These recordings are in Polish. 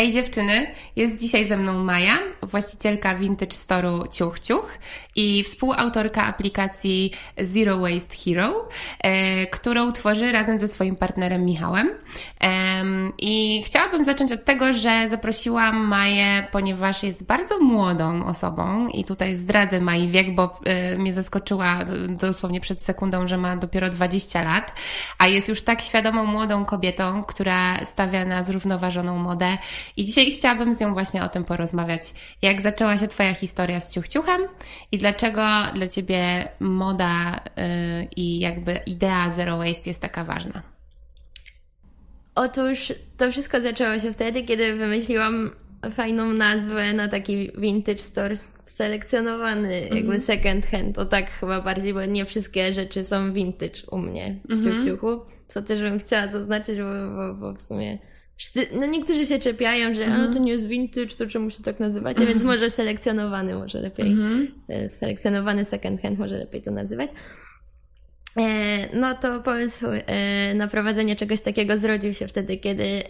Ej dziewczyny, jest dzisiaj ze mną Maja, właścicielka Vintage Store'u Ciuch Ciuch i współautorka aplikacji Zero Waste Hero, e, którą tworzy razem ze swoim partnerem Michałem. E, I chciałabym zacząć od tego, że zaprosiłam Maję, ponieważ jest bardzo młodą osobą i tutaj zdradzę Mai wiek, bo e, mnie zaskoczyła dosłownie przed sekundą, że ma dopiero 20 lat, a jest już tak świadomą młodą kobietą, która stawia na zrównoważoną modę i dzisiaj chciałabym z nią właśnie o tym porozmawiać. Jak zaczęła się Twoja historia z ciuchciuchem i dlaczego dla Ciebie moda yy, i jakby idea zero waste jest taka ważna? Otóż to wszystko zaczęło się wtedy, kiedy wymyśliłam fajną nazwę na taki vintage store selekcjonowany, mm -hmm. jakby second hand. To tak chyba bardziej, bo nie wszystkie rzeczy są vintage u mnie w mm -hmm. ciuchciuchu. Co też bym chciała zaznaczyć, bo, bo, bo w sumie no niektórzy się czepiają, że a, to nie jest vintage, to czemu się tak nazywać, a więc może selekcjonowany może lepiej, mm -hmm. selekcjonowany second hand może lepiej to nazywać. E, no to pomysł e, na prowadzenie czegoś takiego zrodził się wtedy, kiedy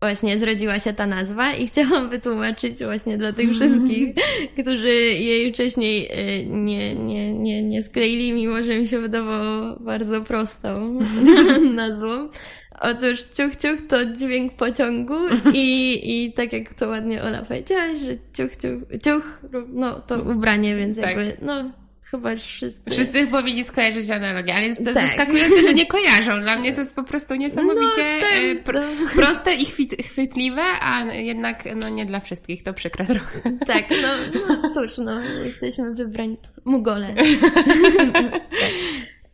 właśnie zrodziła się ta nazwa i chciałam wytłumaczyć właśnie dla tych wszystkich, którzy jej wcześniej nie, nie, nie, nie skleili, mimo że mi się wydawało bardzo prostą nazwą, Otóż ciuch, ciuch to dźwięk pociągu i, i tak jak to ładnie Ola powiedziałaś, że ciuch, ciuch, ciuch, no to ubranie, więc tak. jakby, no chyba wszyscy. Wszyscy powinni skojarzyć analogię, ale jest to tak. zaskakujące, że nie kojarzą. Dla mnie to jest po prostu niesamowicie no, tak, pr no. proste i chwyt chwytliwe, a jednak no nie dla wszystkich, to przykre trochę. Tak, no, no cóż, no jesteśmy wybrani mugole. tak.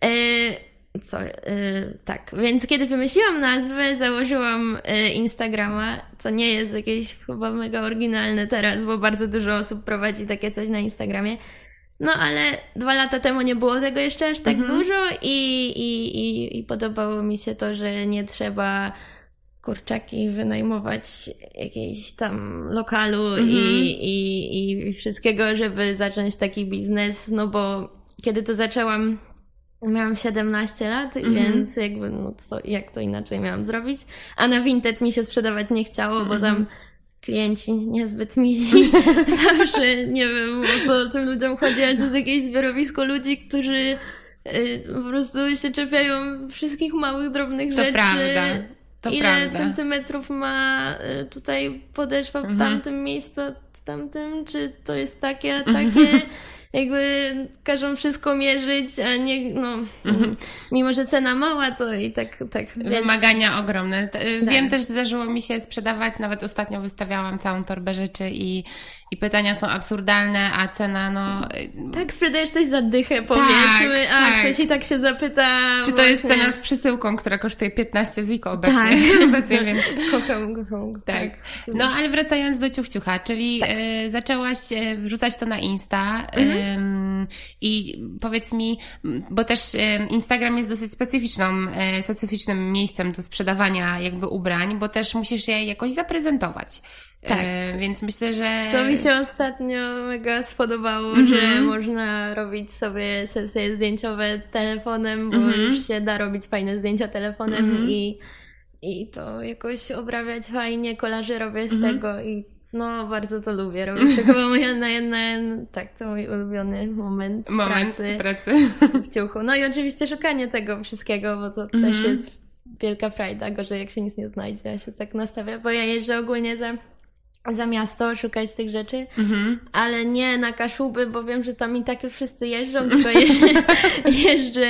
e co, yy, tak, więc kiedy wymyśliłam nazwę, założyłam yy, Instagrama, co nie jest jakieś chyba mega oryginalne teraz, bo bardzo dużo osób prowadzi takie coś na Instagramie. No ale dwa lata temu nie było tego jeszcze aż tak mhm. dużo i, i, i, i podobało mi się to, że nie trzeba kurczaki wynajmować jakiejś tam lokalu mhm. i, i, i wszystkiego, żeby zacząć taki biznes, no bo kiedy to zaczęłam Miałam 17 lat, mm -hmm. więc jakby, no co, jak to inaczej miałam zrobić? A na Vinted mi się sprzedawać nie chciało, bo tam mhm. klienci niezbyt mili. Zawsze nie wiem, o co tym ludziom chodzi, ale to jest jakieś zbiorowisko ludzi, którzy y, po prostu się czepiają wszystkich małych, drobnych to rzeczy. Prawda. To Ile prawda. centymetrów ma y, tutaj podeszwa w -hmm. tamtym miejscu, w tamtym, czy to jest takie, a takie jakby każą wszystko mierzyć, a nie, no, mhm. mimo że cena mała, to i tak, tak. Wymagania więc... ogromne. Tak. Wiem też, zdarzyło mi się sprzedawać, nawet ostatnio wystawiałam całą torbę rzeczy i i pytania są absurdalne, a cena no... Tak, sprzedajesz coś za dychę, powiedzmy, tak, a tak. ktoś i tak się zapyta... Czy to właśnie... jest cena z przesyłką, która kosztuje 15 ziko obecnie? Tak. obecnie więc... kocham, kocham. Tak. tak. No, ale wracając do ciuchciucha, czyli tak. y, zaczęłaś e, wrzucać to na Insta mhm. Y, i powiedz mi, bo też Instagram jest dosyć specyficzną, specyficznym miejscem do sprzedawania jakby ubrań, bo też musisz je jakoś zaprezentować. Tak. E, więc myślę, że. Co mi się ostatnio mega spodobało, mm -hmm. że można robić sobie sesje zdjęciowe telefonem, bo mm -hmm. już się da robić fajne zdjęcia telefonem mm -hmm. i, i to jakoś obrabiać fajnie, kolarzy robię z mhm. tego i no, bardzo to lubię robić. To chyba moja na tak, to mój ulubiony moment, moment pracy, pracy w ciuchu. No i oczywiście szukanie tego wszystkiego, bo to też mhm. jest wielka frajda, gorzej jak się nic nie znajdzie, ja się tak nastawia, bo ja jeżdżę ogólnie za za miasto szukać tych rzeczy, mhm. ale nie na Kaszuby, bo wiem, że tam i tak już wszyscy jeżdżą, tylko jeżdżę, jeżdżę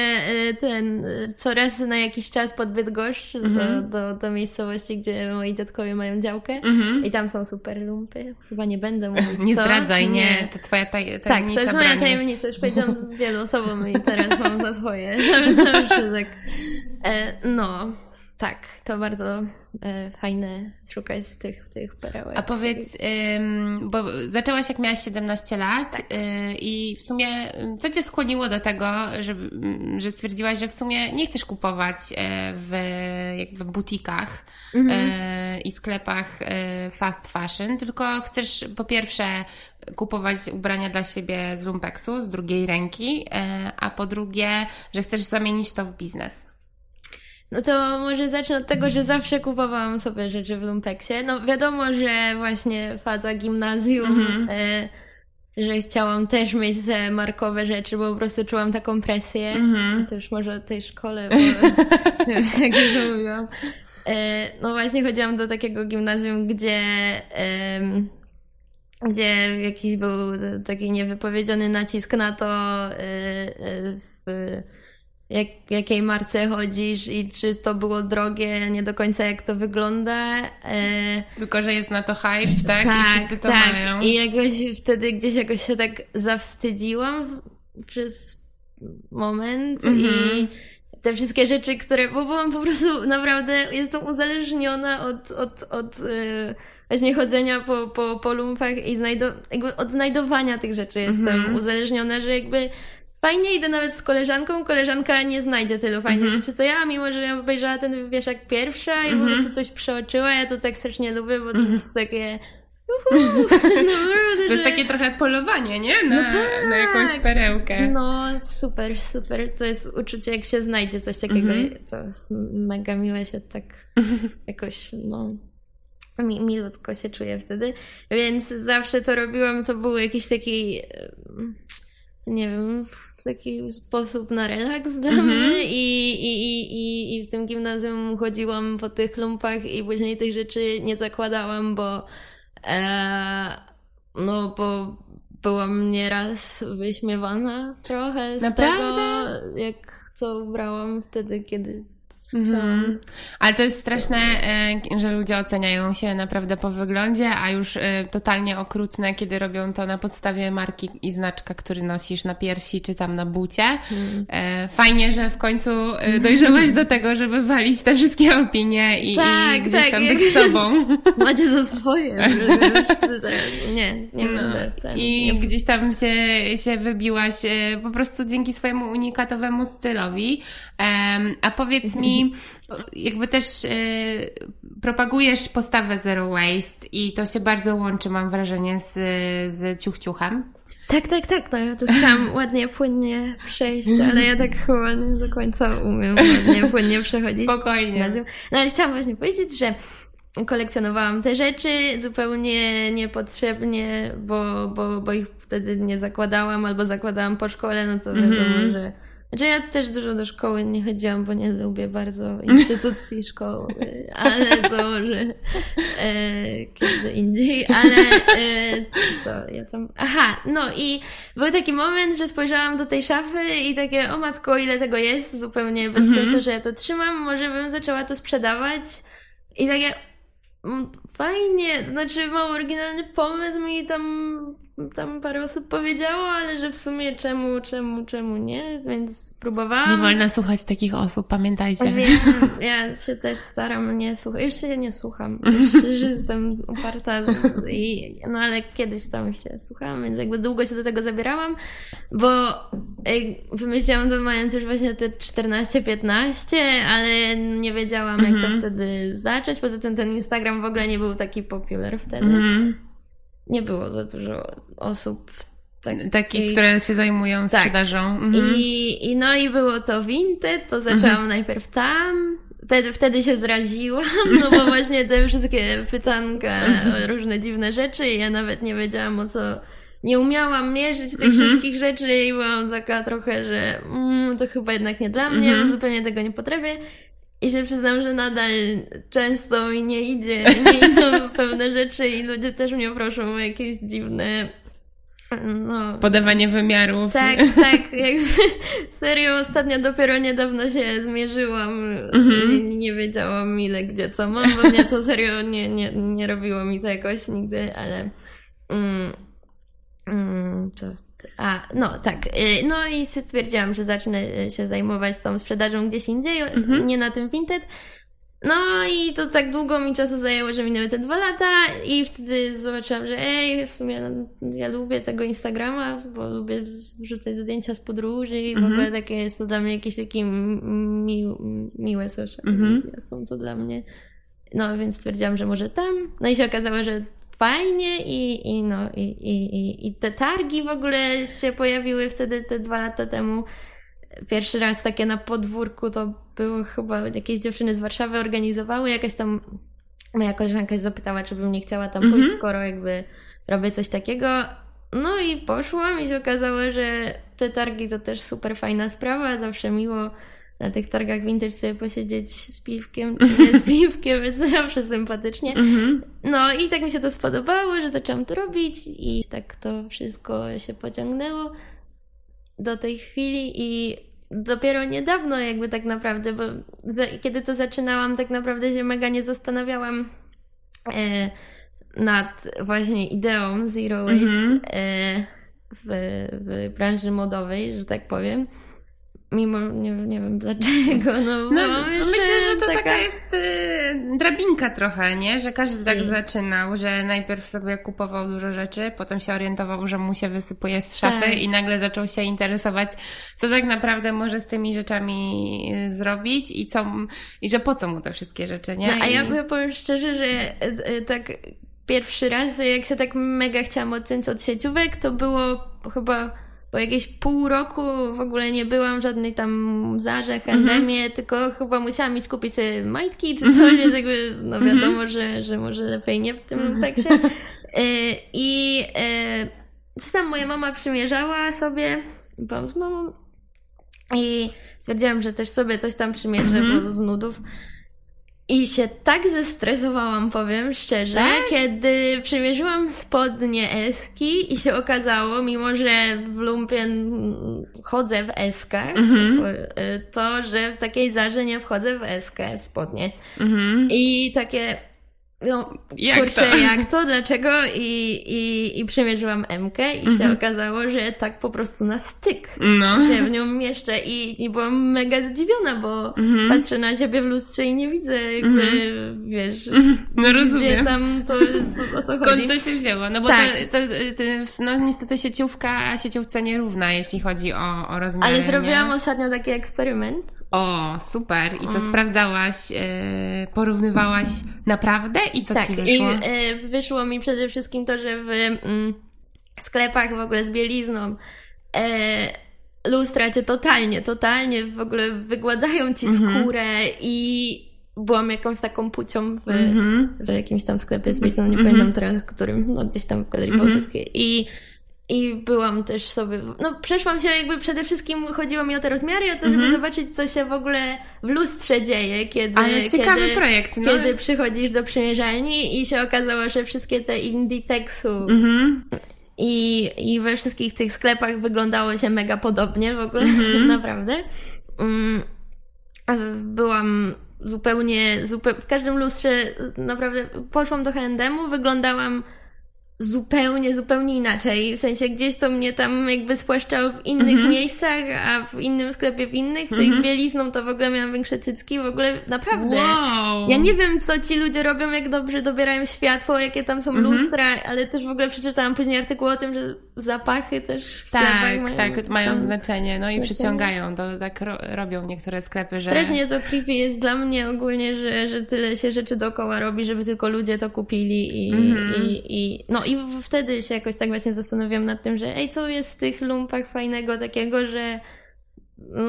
ten coraz na jakiś czas pod Bydgoszcz mhm. do, do, do miejscowości, gdzie moi dziadkowie mają działkę mhm. i tam są super lumpy. Chyba nie będę mówić Nie co. zdradzaj, nie. nie. To twoja taj tajemnicza Tak, to jest moja branie. tajemnica. Już powiedziałam z wielu osobom i teraz mam za swoje. Zawsze tak. E, no, tak, to bardzo fajne szukać tych, tych perełek. A powiedz, bo zaczęłaś jak miałaś 17 lat tak. y, i w sumie co Cię skłoniło do tego, że, że stwierdziłaś, że w sumie nie chcesz kupować e, w jakby butikach mhm. e, i sklepach e, fast fashion, tylko chcesz po pierwsze kupować ubrania dla siebie z lumpeksu, z drugiej ręki, e, a po drugie, że chcesz zamienić to w biznes. No to może zacznę od tego, że zawsze kupowałam sobie rzeczy w Lumpeksie. No wiadomo, że właśnie faza gimnazjum, Mhm. e, że chciałam też mieć te markowe rzeczy, bo po prostu czułam taką presję. Mhm. To już może o tej szkole, bo jak już mówiłam. E, no właśnie chodziłam do takiego gimnazjum, gdzie em, gdzie jakiś był taki niewypowiedziany nacisk na to, e, e, w jak, jakiej marce chodzisz i czy to było drogie, nie do końca jak to wygląda. E, Tylko, że jest na to hype, tak? I tak, wszyscy to tak. mają. I jakoś wtedy gdzieś jakoś się tak zawstydziłam przez moment Mhm. i te wszystkie rzeczy, które, bo byłam po prostu naprawdę, jestem uzależniona od, od, od e, właśnie chodzenia po, po, po lumpach i znajdo, jakby od znajdowania tych rzeczy jestem Mhm. uzależniona, że jakby fajnie idę nawet z koleżanką, koleżanka nie znajdzie tylu fajnych Mhm. rzeczy co ja, mimo że ja obejrzała ten wieszak pierwsza i po Mhm. prostu coś przeoczyła, ja to tak strasznie lubię, bo to jest takie uhu, naprawdę, To jest takie trochę polowanie, nie? Na, No tak. na jakąś perełkę. no, super, super. To jest uczucie, jak się znajdzie coś takiego, Mhm. to jest mega miłe się tak jakoś, no, mi, milutko się czuję wtedy. Więc zawsze to robiłam, co był jakiś taki, nie wiem, taki sposób na relaks dla Mhm. mnie i, i, i, i, i w tym gimnazjum chodziłam po tych lumpach i później tych rzeczy nie zakładałam, bo e, no, bo byłam nieraz wyśmiewana trochę z Naprawdę? tego, jak co ubrałam wtedy, kiedy Mhm. Ale to jest straszne, e, że ludzie oceniają się naprawdę po wyglądzie, a już e, totalnie okrutne, kiedy robią to na podstawie marki i znaczka, który nosisz na piersi czy tam na bucie. Mhm. E, Fajnie, że w końcu dojrzałaś do tego, żeby walić te wszystkie opinie i, Tak, i gdzieś tak, tam jak- być sobą. Macie za swoje. teraz- Nie, nie No. będę. Ten, I nie, gdzieś tam się, się wybiłaś po prostu dzięki swojemu unikatowemu stylowi. A powiedz mi, jakby też e, propagujesz postawę zero waste i to się bardzo łączy, mam wrażenie, z, z ciuchciuchem. Tak, tak, tak. No ja tu chciałam ładnie, płynnie przejść, ale ja tak chyba nie do końca umiem ładnie, płynnie przechodzić. Spokojnie. No ale chciałam właśnie powiedzieć, że kolekcjonowałam te rzeczy zupełnie niepotrzebnie, bo, bo, bo ich wtedy nie zakładałam albo zakładałam po szkole, no to wiadomo, Mhm. że... Znaczy ja też dużo do szkoły nie chodziłam, bo nie lubię bardzo instytucji szkoły, ale to, że e, kiedy indziej, ale e, co ja tam... Aha, no i był taki moment, że spojrzałam do tej szafy i takie, o matko, ile tego jest, zupełnie bez Mhm. sensu, że ja to trzymam, może bym zaczęła to sprzedawać i takie fajnie, znaczy mało oryginalny pomysł mi tam, tam parę osób powiedziało, ale że w sumie czemu, czemu, czemu nie, więc spróbowałam. Nie wolno słuchać takich osób, pamiętajcie. Wiem, ja się też staram nie słuchać. Już się nie słucham. Już że jestem uparta. I, no ale kiedyś tam się słuchałam, więc jakby długo się do tego zabierałam, bo ej, wymyśliłam to mając już właśnie te 14-15, ale nie wiedziałam jak to Mhm. wtedy zacząć. Poza tym ten Instagram w ogóle nie był taki popular wtedy. Mhm. Nie było za dużo osób tak, Takich, które się zajmują Tak. sprzedażą. Mhm. i, I no i było to Vinted, to zaczęłam najpierw tam. Wtedy, wtedy się zraziłam, no bo właśnie te wszystkie pytanka o różne dziwne rzeczy i ja nawet nie wiedziałam o co, nie umiałam mierzyć tych wszystkich rzeczy i byłam taka trochę, że mm, to chyba jednak nie dla mnie, Mhm. bo zupełnie tego nie potrafię. I się przyznam, że nadal często mi nie idzie, nie idą pewne rzeczy i ludzie też mnie proszą o jakieś dziwne no, Podawanie wymiarów. tak, tak. Jakby, serio, ostatnio dopiero niedawno się zmierzyłam. Mhm. Nie, wiedziałam ile, gdzie, co mam, bo mnie to serio nie, nie, nie robiło mi to jakoś nigdy, ale... Mm, mm, to, a, no tak. Y, No i stwierdziłam, że zacznę się zajmować tą sprzedażą gdzieś indziej, Mhm. nie na tym Vinted. No i to tak długo mi czasu zajęło, że minęły te dwa lata i wtedy zobaczyłam, że ej, w sumie no, ja lubię tego Instagrama, bo lubię wrzucać zdjęcia z podróży i w Mhm. ogóle takie jest to dla mnie jakieś takie mi, mi, miłe social Mhm. media są to dla mnie. No więc stwierdziłam, że może tam. No i się okazało, że fajnie i, i no i, i, i te targi w ogóle się pojawiły wtedy te dwa lata temu. Pierwszy raz takie na podwórku to było chyba jakieś dziewczyny z Warszawy organizowały, jakaś tam moja koleżanka się zapytała, czy bym nie chciała tam pójść, Mhm. skoro jakby robię coś takiego. No i poszłam i się okazało, że te targi to też super fajna sprawa, zawsze miło na tych targach vintage sobie posiedzieć z piwkiem, czy nie z piwkiem, jest zawsze sympatycznie. Mhm. No i tak mi się to spodobało, że zaczęłam to robić i tak to wszystko się pociągnęło do tej chwili i dopiero niedawno jakby tak naprawdę, bo za, kiedy to zaczynałam, tak naprawdę się mega nie zastanawiałam e, nad właśnie ideą Zero Waste Mhm. e, w, w branży modowej, że tak powiem. Mimo, nie, nie wiem dlaczego, no, No, myślę, że to taka, jest y, drabinka trochę, nie? Że każdy tak Si. zaczynał, że najpierw sobie kupował dużo rzeczy, potem się orientował, że mu się wysypuje z szafy Tak. i nagle zaczął się interesować, co tak naprawdę może z tymi rzeczami y, zrobić i co, i że po co mu te wszystkie rzeczy, nie? No, a ja, I- ja powiem szczerze, że e, e, tak pierwszy raz, jak się tak mega chciałam odciąć od sieciówek, to było chyba po jakieś pół roku w ogóle nie byłam w żadnej tam zarze, handemie, tylko chyba musiałam iść kupić sobie majtki czy coś, więc jakby, no wiadomo, że, że może lepiej nie w tym tekście. E, I e, coś tam moja mama przymierzała sobie, byłam z mamą i stwierdziłam, że też sobie coś tam przymierzę, Mhm. bo z nudów. I się tak zestresowałam, powiem szczerze, Tak? kiedy przymierzyłam spodnie Eski i się okazało, mimo że w lumpie mm, chodzę w Eskach, to, y, to, że w takiej zarze nie wchodzę w Eskę, w spodnie. Mhm. I takie, no Jak kurczę, to? jak to, dlaczego? I, i, i przymierzyłam MK i się Mhm. okazało, że tak po prostu na styk No. się w nią mieszczę i, i byłam mega zdziwiona, bo Mhm. patrzę na siebie w lustrze i nie widzę jakby, wiesz, No gdzie rozumiem. tam to, to o co chodzi. Skąd to się wzięło? No bo Tak. to, to, to, no niestety sieciówka sieciówce nierówna, jeśli chodzi o, o rozmiary. Ale zrobiłam nie? ostatnio taki eksperyment. O, super. I co, Mm. sprawdzałaś, e, porównywałaś naprawdę? I co tak, ci i wyszło? e, wyszło mi przede wszystkim to, że w mm, sklepach w ogóle z bielizną e, lustra cię totalnie, totalnie w ogóle wygładzają ci Mhm. skórę i byłam jakąś taką pucią w, Mhm. w jakimś tam sklepie z bielizną, nie Mhm. pamiętam teraz, którym, no gdzieś tam w Galerii Mhm. Bałtyckiej i i byłam też sobie, no przeszłam się jakby przede wszystkim chodziło mi o te rozmiary, o to, żeby Mhm. zobaczyć, co się w ogóle w lustrze dzieje, kiedy, Ale ciekawy kiedy, projekt, no. kiedy przychodzisz do przymierzalni i się okazało, że wszystkie te Inditexu Mhm. i, i we wszystkich tych sklepach wyglądało się mega podobnie w ogóle, Mhm. naprawdę. A byłam zupełnie, zupełnie, w każdym lustrze naprawdę poszłam do H&M-u, wyglądałam zupełnie, zupełnie inaczej. W sensie gdzieś to mnie tam jakby spłaszczało w innych Mhm. miejscach, a w innym sklepie w innych. Tej Mhm. bielizną to w ogóle miałam większe cycki, w ogóle naprawdę. Wow. Ja nie wiem, co ci ludzie robią, jak dobrze dobierają światło, jakie tam są Mhm. lustra, ale też w ogóle przeczytałam później artykuł o tym, że zapachy też w Tak, mają, tak, mają znaczenie. No i przyciągają. To tak ro, robią niektóre sklepy, że... Strasznie to creepy jest dla mnie ogólnie, że, że tyle się rzeczy dookoła robi, żeby tylko ludzie to kupili i, Mhm. i, i no i wtedy się jakoś tak właśnie zastanawiam nad tym, że ej, co jest w tych lumpach fajnego takiego, że no,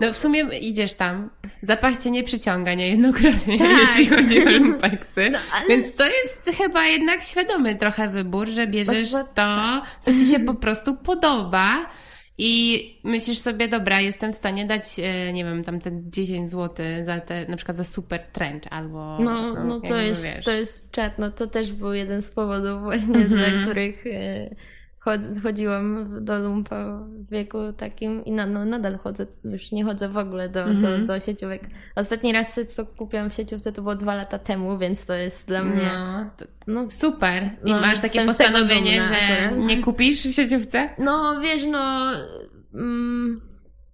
No w sumie idziesz tam, zapach cię nie przyciąga niejednokrotnie, Tak. jeśli chodzi o lumpeksy. No, ale- Więc to jest chyba jednak świadomy trochę wybór, że bierzesz to, co ci się po prostu podoba i myślisz sobie, dobra, jestem w stanie dać, e, nie wiem, tam te 10 zł za te, na przykład za super trench albo... No, no to, jakby jest, wiesz. to jest czat. No to też był jeden z powodów właśnie, Mhm. dla których e, chodziłam do lumpa w wieku takim i na, no, nadal chodzę, już nie chodzę w ogóle do, Mhm. do, do sieciówek. Ostatni raz, co kupiłam w sieciówce, to było dwa lata temu, więc to jest dla mnie... No, to No, super. I No, masz takie postanowienie, dumna że akurat. nie kupisz w sieciówce? no wiesz, no... Mm,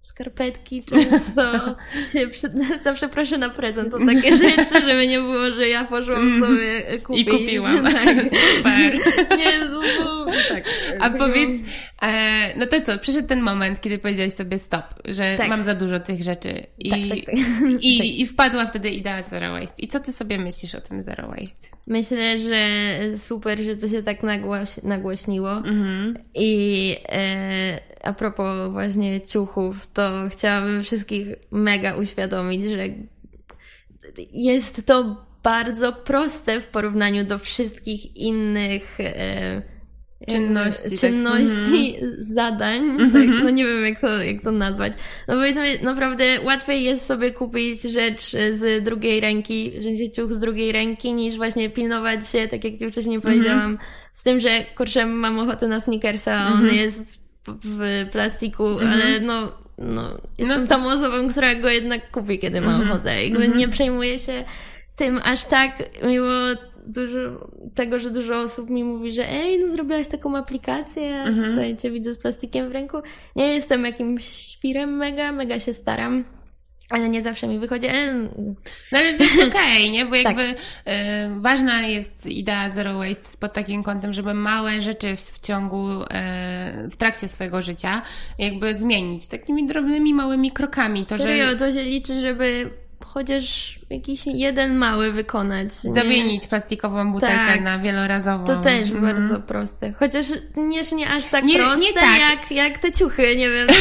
skarpetki często się przy... zawsze proszę na prezent o takie rzeczy, żeby nie było, że ja poszłam Mhm. sobie kupić. I kupiłam. Tak. Super. Nie, no, bo tak. A powiedz, e, no to co, przyszedł ten moment, kiedy powiedziałeś sobie stop, że Tak. mam za dużo tych rzeczy i, Tak, tak, tak. i, Tak. i wpadła wtedy idea Zero Waste. I co ty sobie myślisz o tym Zero Waste? Myślę, że super, że to się tak nagłoś, nagłośniło. Mhm. I e, a propos właśnie ciuchów, to chciałabym wszystkich mega uświadomić, że jest to bardzo proste w porównaniu do wszystkich innych e, Czynności, tak. czynności zadań. Tak, no nie wiem, jak to, jak to nazwać. No powiedzmy, naprawdę łatwiej jest sobie kupić rzecz z drugiej ręki, sensie ciuch z drugiej ręki, niż właśnie pilnować się, tak jak ci wcześniej powiedziałam, z tym, że kurczę, mam ochotę na sneakersa, a on jest w, w plastiku, ale no, no, jestem No. tą osobą, która go jednak kupi, kiedy ma ochotę. Jakby nie przejmuję się tym aż tak, mimo dużo tego, że dużo osób mi mówi, że ej, no zrobiłaś taką aplikację, a tutaj cię widzę z plastikiem w ręku. Nie jestem jakimś świrem mega, mega się staram, ale nie zawsze mi wychodzi. Ale No ale to jest okej, nie? Bo Tak. jakby e, ważna jest idea Zero Waste pod takim kątem, żeby małe rzeczy w, w ciągu, e, w trakcie swojego życia jakby zmienić. Takimi drobnymi, małymi krokami. To, serio, że to się liczy, żeby chociaż jakiś jeden mały wykonać. nie? zamienić plastikową butelkę Tak. na wielorazową. To też Mhm. bardzo proste. Chociaż nie, nie aż tak Nie- nie proste, tak. Jak, jak te ciuchy, nie wiem. To,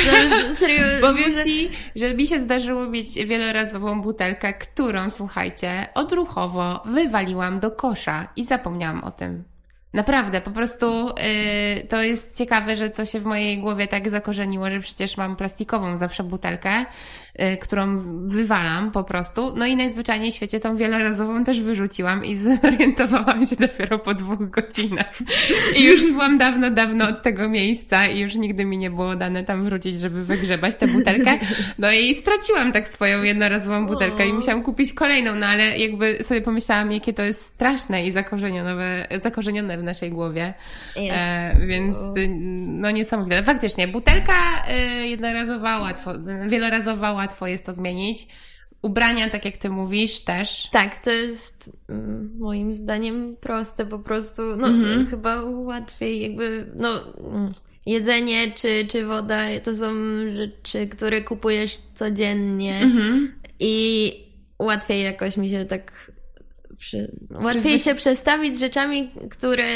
serio, Powiem Ci, że mi się zdarzyło mieć wielorazową butelkę, którą, słuchajcie, odruchowo wywaliłam do kosza i zapomniałam o tym. Naprawdę, po prostu yy, to jest ciekawe, że to się w mojej głowie tak zakorzeniło, że przecież mam plastikową zawsze butelkę, którą wywalam po prostu. No i najzwyczajniej w świecie tą wielorazową też wyrzuciłam i zorientowałam się dopiero po dwóch godzinach. I już byłam dawno, dawno od tego miejsca i już nigdy mi nie było dane tam wrócić, żeby wygrzebać tę butelkę. No i straciłam tak swoją jednorazową butelkę i musiałam kupić kolejną, no ale jakby sobie pomyślałam, jakie to jest straszne i zakorzenione, zakorzenione w naszej głowie. Jest. E, więc y, no niesamowite. Faktycznie, butelka y, jednorazowa łatwo, wielorazowa łatwo jest to zmienić. Ubrania, tak jak ty mówisz, też. Tak, to jest mm, moim zdaniem proste po prostu. No, Mhm. chyba łatwiej jakby, no, mm, jedzenie czy, czy woda to są rzeczy, które kupujesz codziennie Mhm. i łatwiej jakoś mi się tak. Przy... Łatwiej się przestawić z rzeczami, które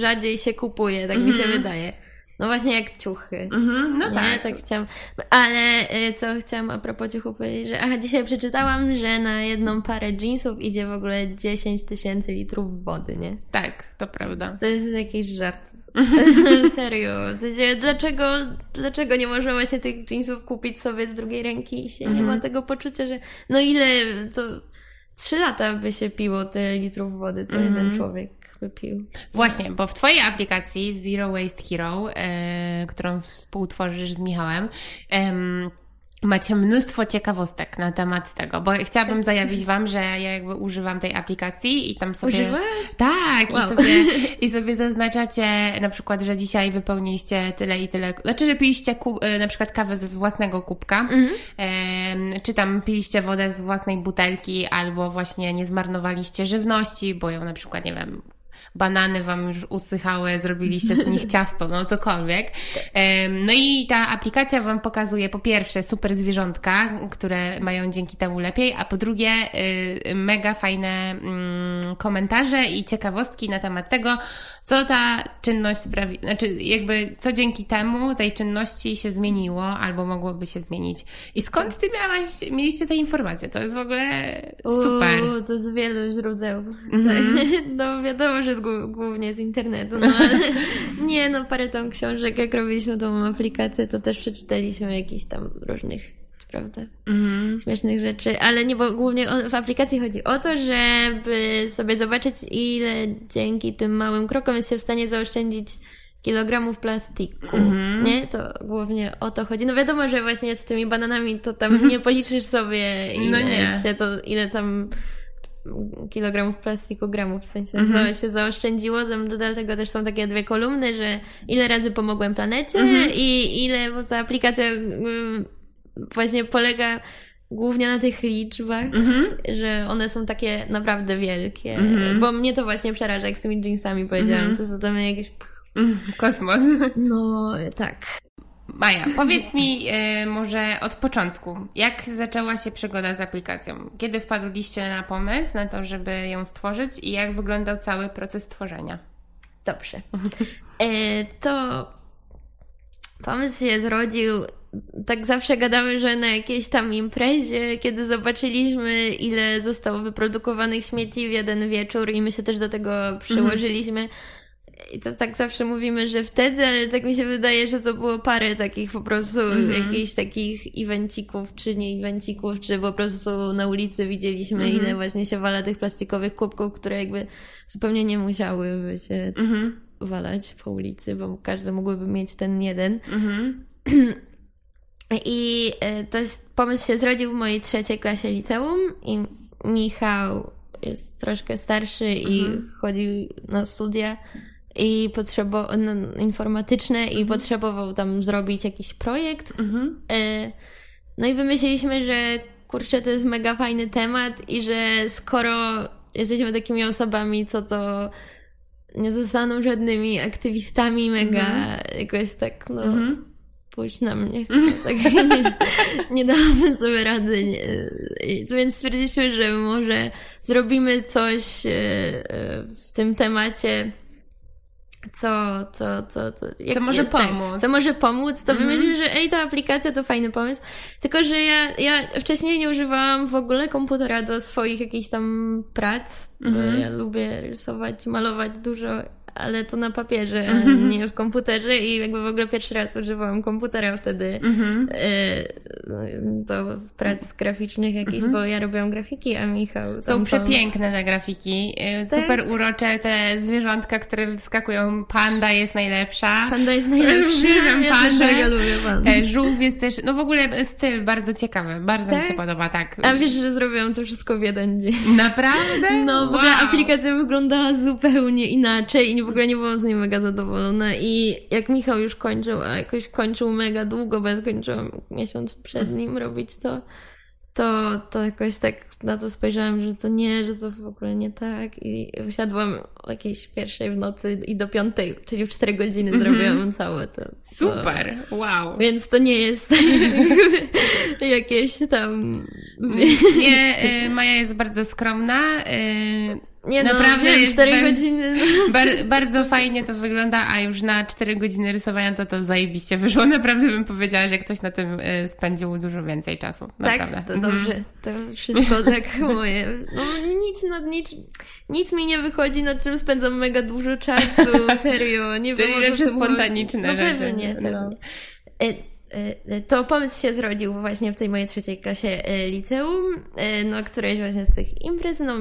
rzadziej się kupuje, tak mi się wydaje. No właśnie jak ciuchy. Mhm. No Nie, tak. tak chciałam. Ale y, co chciałam a propos ciuchów powiedzieć, że aha, dzisiaj przeczytałam, że na jedną parę jeansów idzie w ogóle 10 tysięcy litrów wody, nie? Tak, to prawda. To jest jakiś żart. Serio. W sensie, dlaczego, dlaczego nie można właśnie tych jeansów kupić sobie z drugiej ręki i się nie ma tego poczucia, że no ile to trzy lata by się piło tyle litrów wody, co jeden człowiek by pił. Właśnie, bo w Twojej aplikacji Zero Waste Hero, e, którą współtworzysz z Michałem, em, macie mnóstwo ciekawostek na temat tego, bo chciałabym zajawić Wam, że ja jakby używam tej aplikacji i tam sobie... Używasz? Tak, Wow. i, sobie, i sobie zaznaczacie na przykład, że dzisiaj wypełniliście tyle i tyle, znaczy, że piliście ku, e, na przykład kawę ze własnego kubka, Mhm. czy tam piliście wodę z własnej butelki, albo właśnie nie zmarnowaliście żywności, bo ją na przykład, nie wiem, banany wam już usychały, zrobiliście z nich ciasto, no cokolwiek. No i ta aplikacja wam pokazuje po pierwsze super zwierzątka, które mają dzięki temu lepiej, a po drugie y, mega fajne mm, komentarze i ciekawostki na temat tego, co ta czynność sprawi, znaczy jakby co dzięki temu tej czynności się zmieniło albo mogłoby się zmienić. I skąd ty miałaś, mieliście te informacje? To jest w ogóle super. Uuu, to z wielu źródeł. Mhm. No wiadomo, że z, głównie z internetu, no ale nie, no parę tam książek, jak robiliśmy tą aplikację, to też przeczytaliśmy jakichś tam różnych, prawda, Mhm. śmiesznych rzeczy, ale nie, bo głównie o, w aplikacji chodzi o to, żeby sobie zobaczyć, ile dzięki tym małym krokom jest się w stanie zaoszczędzić kilogramów plastiku, Mhm. nie? To głównie o to chodzi. No wiadomo, że właśnie z tymi bananami to tam nie policzysz sobie, ile, Mhm. No nie. to, ile tam kilogramów plastiku, gramów w sensie Mhm. się zaoszczędziło. Tam Do tego też są takie dwie kolumny, że ile razy pomogłem planecie Mhm. i ile, bo ta aplikacja mm, właśnie polega głównie na tych liczbach, Mhm. że one są takie naprawdę wielkie. Mhm. Bo mnie to właśnie przeraża, jak z tymi jeansami powiedziałam, co to mnie jakieś kosmos. No, tak. Maja, powiedz mi y, może od początku, jak zaczęła się przygoda z aplikacją? Kiedy wpadliście na pomysł na to, żeby ją stworzyć i jak wyglądał cały proces tworzenia? Dobrze. E, to pomysł się zrodził. Tak zawsze gadamy, że na jakiejś tam imprezie, kiedy zobaczyliśmy, ile zostało wyprodukowanych śmieci w jeden wieczór, i my się też do tego przyłożyliśmy. I to tak zawsze mówimy, że wtedy, ale tak mi się wydaje, że to było parę takich po prostu Mhm. jakichś takich evencików, czy nie evencików, czy po prostu na ulicy widzieliśmy, ile właśnie się wala tych plastikowych kubków, które jakby zupełnie nie musiałyby się Mhm, walać po ulicy, bo każdy mógłby mieć ten jeden. mhm, I e, to jest, pomysł się zrodził w mojej trzeciej klasie liceum i Michał jest troszkę starszy i Mhm. chodził na studia i potrzebował no, informatyczne i potrzebował tam zrobić jakiś projekt. mhm. E, No i wymyśliliśmy, że kurczę, to jest mega fajny temat i że skoro jesteśmy takimi osobami, co to nie zostaną żadnymi aktywistami mega jakoś tak, no Mhm. spójrz na mnie. Tak nie, nie dałabym sobie rady. Nie. I- Więc stwierdziliśmy, że może zrobimy coś e, e, w tym temacie, co, co, co, co, jak, Co może tak, pomóc. co może pomóc, to Mhm. wymyśliliśmy, że ej, ta aplikacja to fajny pomysł. Tylko, że ja, ja wcześniej nie używałam w ogóle komputera do swoich jakichś tam prac, bo Mhm. ja lubię rysować, malować dużo, ale to na papierze, a Mhm. nie w komputerze i jakby w ogóle pierwszy raz używałam komputera wtedy Mhm. e, do prac graficznych jakichś, bo ja robiłam grafiki, a Michał Są przepiękne te grafiki, y, Tak. super urocze, te zwierzątka, które wyskakują, panda jest najlepsza. Panda jest najlepszy. Uwielbiam ja pandę. mega lubię pandę. E, Żółw jest też, no w ogóle styl bardzo ciekawy, bardzo mi Tak? się podoba, tak. A wiesz, że zrobiłam to wszystko w jeden dzień. Naprawdę? No, w ogóle Wow. aplikacja wyglądała zupełnie inaczej i w ogóle nie byłam z niej mega zadowolona. I jak Michał już kończył, a jakoś kończył mega długo, bo ja skończyłam miesiąc przed nim robić to, to, to jakoś tak na to spojrzałam, że to nie, że to w ogóle nie tak. I wysiadłam o jakiejś pierwszej w nocy i do piątej, czyli w cztery godziny zrobiłam całe to. to. Super, wow. Więc to nie jest jakieś tam... Nie, y, Maja jest bardzo skromna. Nie no, Naprawdę wiem, jest 4 ben- godziny. No. Bar, bardzo fajnie to wygląda, a już na 4 godziny rysowania to to zajebiście wyszło. Naprawdę bym powiedziała, że ktoś na tym y, spędził dużo więcej czasu. Naprawdę. Tak, to Mhm. dobrze. To wszystko tak moje. No nic nad nic, nic mi nie wychodzi, nad czym spędzam mega dużo czasu, serio. Nie Czyli wiem, co lepsze spontaniczne. No rzeczy. pewnie, pewnie. No. E, e, To pomysł się zrodził właśnie w tej mojej trzeciej klasie e, liceum, no którejś właśnie z tych imprez, no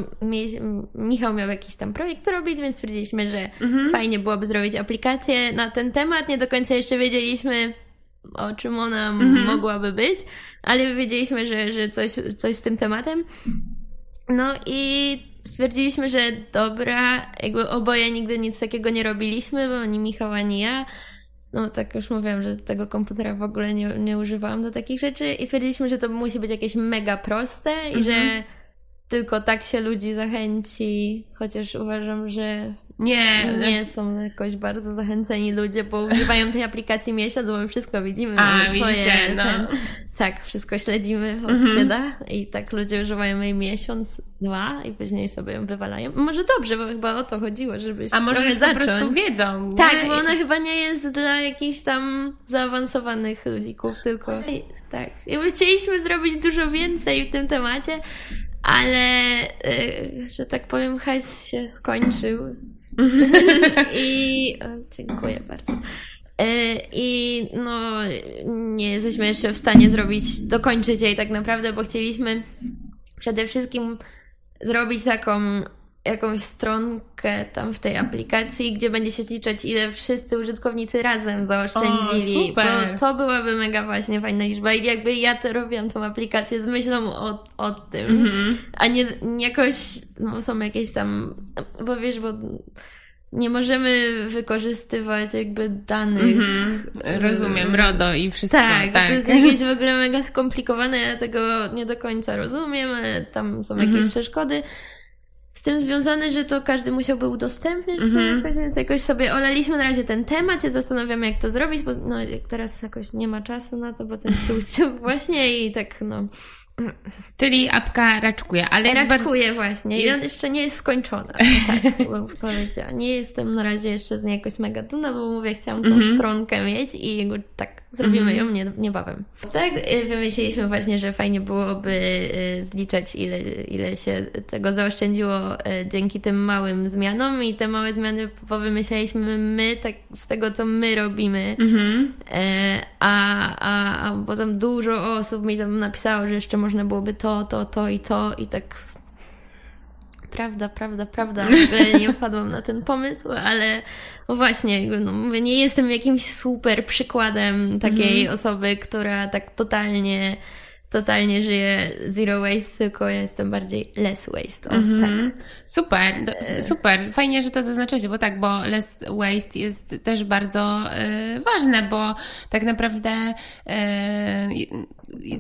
Michał miał jakiś tam projekt robić, więc stwierdziliśmy, że Mhm. fajnie byłoby zrobić aplikację na ten temat, nie do końca jeszcze wiedzieliśmy o czym ona Mhm. mogłaby być, ale wiedzieliśmy, że, że coś, coś z tym tematem. No i stwierdziliśmy, że dobra, jakby oboje nigdy nic takiego nie robiliśmy, bo ani Michał, ani ja. No tak już mówiłam, że tego komputera w ogóle nie, nie używałam do takich rzeczy i stwierdziliśmy, że to musi być jakieś mega proste i Mhm. że tylko tak się ludzi zachęci, chociaż uważam, że Nie, nie są jakoś bardzo zachęceni ludzie, bo używają tej aplikacji miesiąc, bo my wszystko widzimy. A, swoje, widzicie, no. ten, tak, wszystko śledzimy od Mhm. się da i tak ludzie używają jej miesiąc, dwa i później sobie ją wywalają. Może dobrze, bo chyba o to chodziło, żebyś a może po prostu wiedzą. Nie? Tak, bo ona chyba nie jest dla jakichś tam zaawansowanych ludzików, tylko tak. Jakby chcieliśmy zrobić dużo więcej w tym temacie, ale y, że tak powiem, hajs się skończył. I o, dziękuję bardzo. Y, I no, nie jesteśmy jeszcze w stanie zrobić, dokończyć jej tak naprawdę, bo chcieliśmy przede wszystkim zrobić taką jakąś stronkę tam w tej aplikacji, gdzie będzie się zliczać, ile wszyscy użytkownicy razem zaoszczędzili. O, super. Bo to byłaby mega właśnie fajna liczba. I jakby ja to robiłam tą aplikację z myślą o, o tym, Mhm. a nie, nie jakoś, no są jakieś tam, bo wiesz, bo nie możemy wykorzystywać jakby danych. Mhm. Rozumiem, RODO i wszystko. Tak, Tak, to jest jakieś w ogóle mega skomplikowane, ja tego nie do końca rozumiem, ale tam są jakieś Mhm. przeszkody. Tym związane, że to każdy musiałby udostępnić mm-hmm. jakoś, więc jakoś sobie olaliśmy na razie ten temat, się zastanawiamy jak to zrobić, bo no, teraz jakoś nie ma czasu na to, bo ten ciuch właśnie i tak no Czyli apka raczkuje, ale... Raczkuje właśnie jest... i on jeszcze nie jest skończona, tak bym powiedziała. Nie jestem na razie jeszcze z niej jakoś mega dumna, bo mówię, chciałam tą mm -hmm. stronkę mieć i tak zrobimy -hmm. ją nie, niebawem. Tak, y, wymyśliliśmy właśnie, że fajnie byłoby y, zliczać ile, ile się tego zaoszczędziło y, dzięki tym małym zmianom i te małe zmiany powymyślaliśmy my, tak z tego, co my robimy. Mm -hmm. A, a, a potem dużo osób mi tam napisało, że jeszcze można byłoby to, to, to i to i tak prawda, prawda, prawda. Ogóle nie wpadłam na ten pomysł, ale właśnie, no mówię, nie jestem jakimś super przykładem takiej mm. osoby, która tak totalnie totalnie żyję zero waste, tylko ja jestem bardziej less waste. O, mm -hmm. tak. Super, super. Fajnie, że to zaznaczacie, bo tak, bo less waste jest też bardzo y, ważne, bo tak naprawdę y,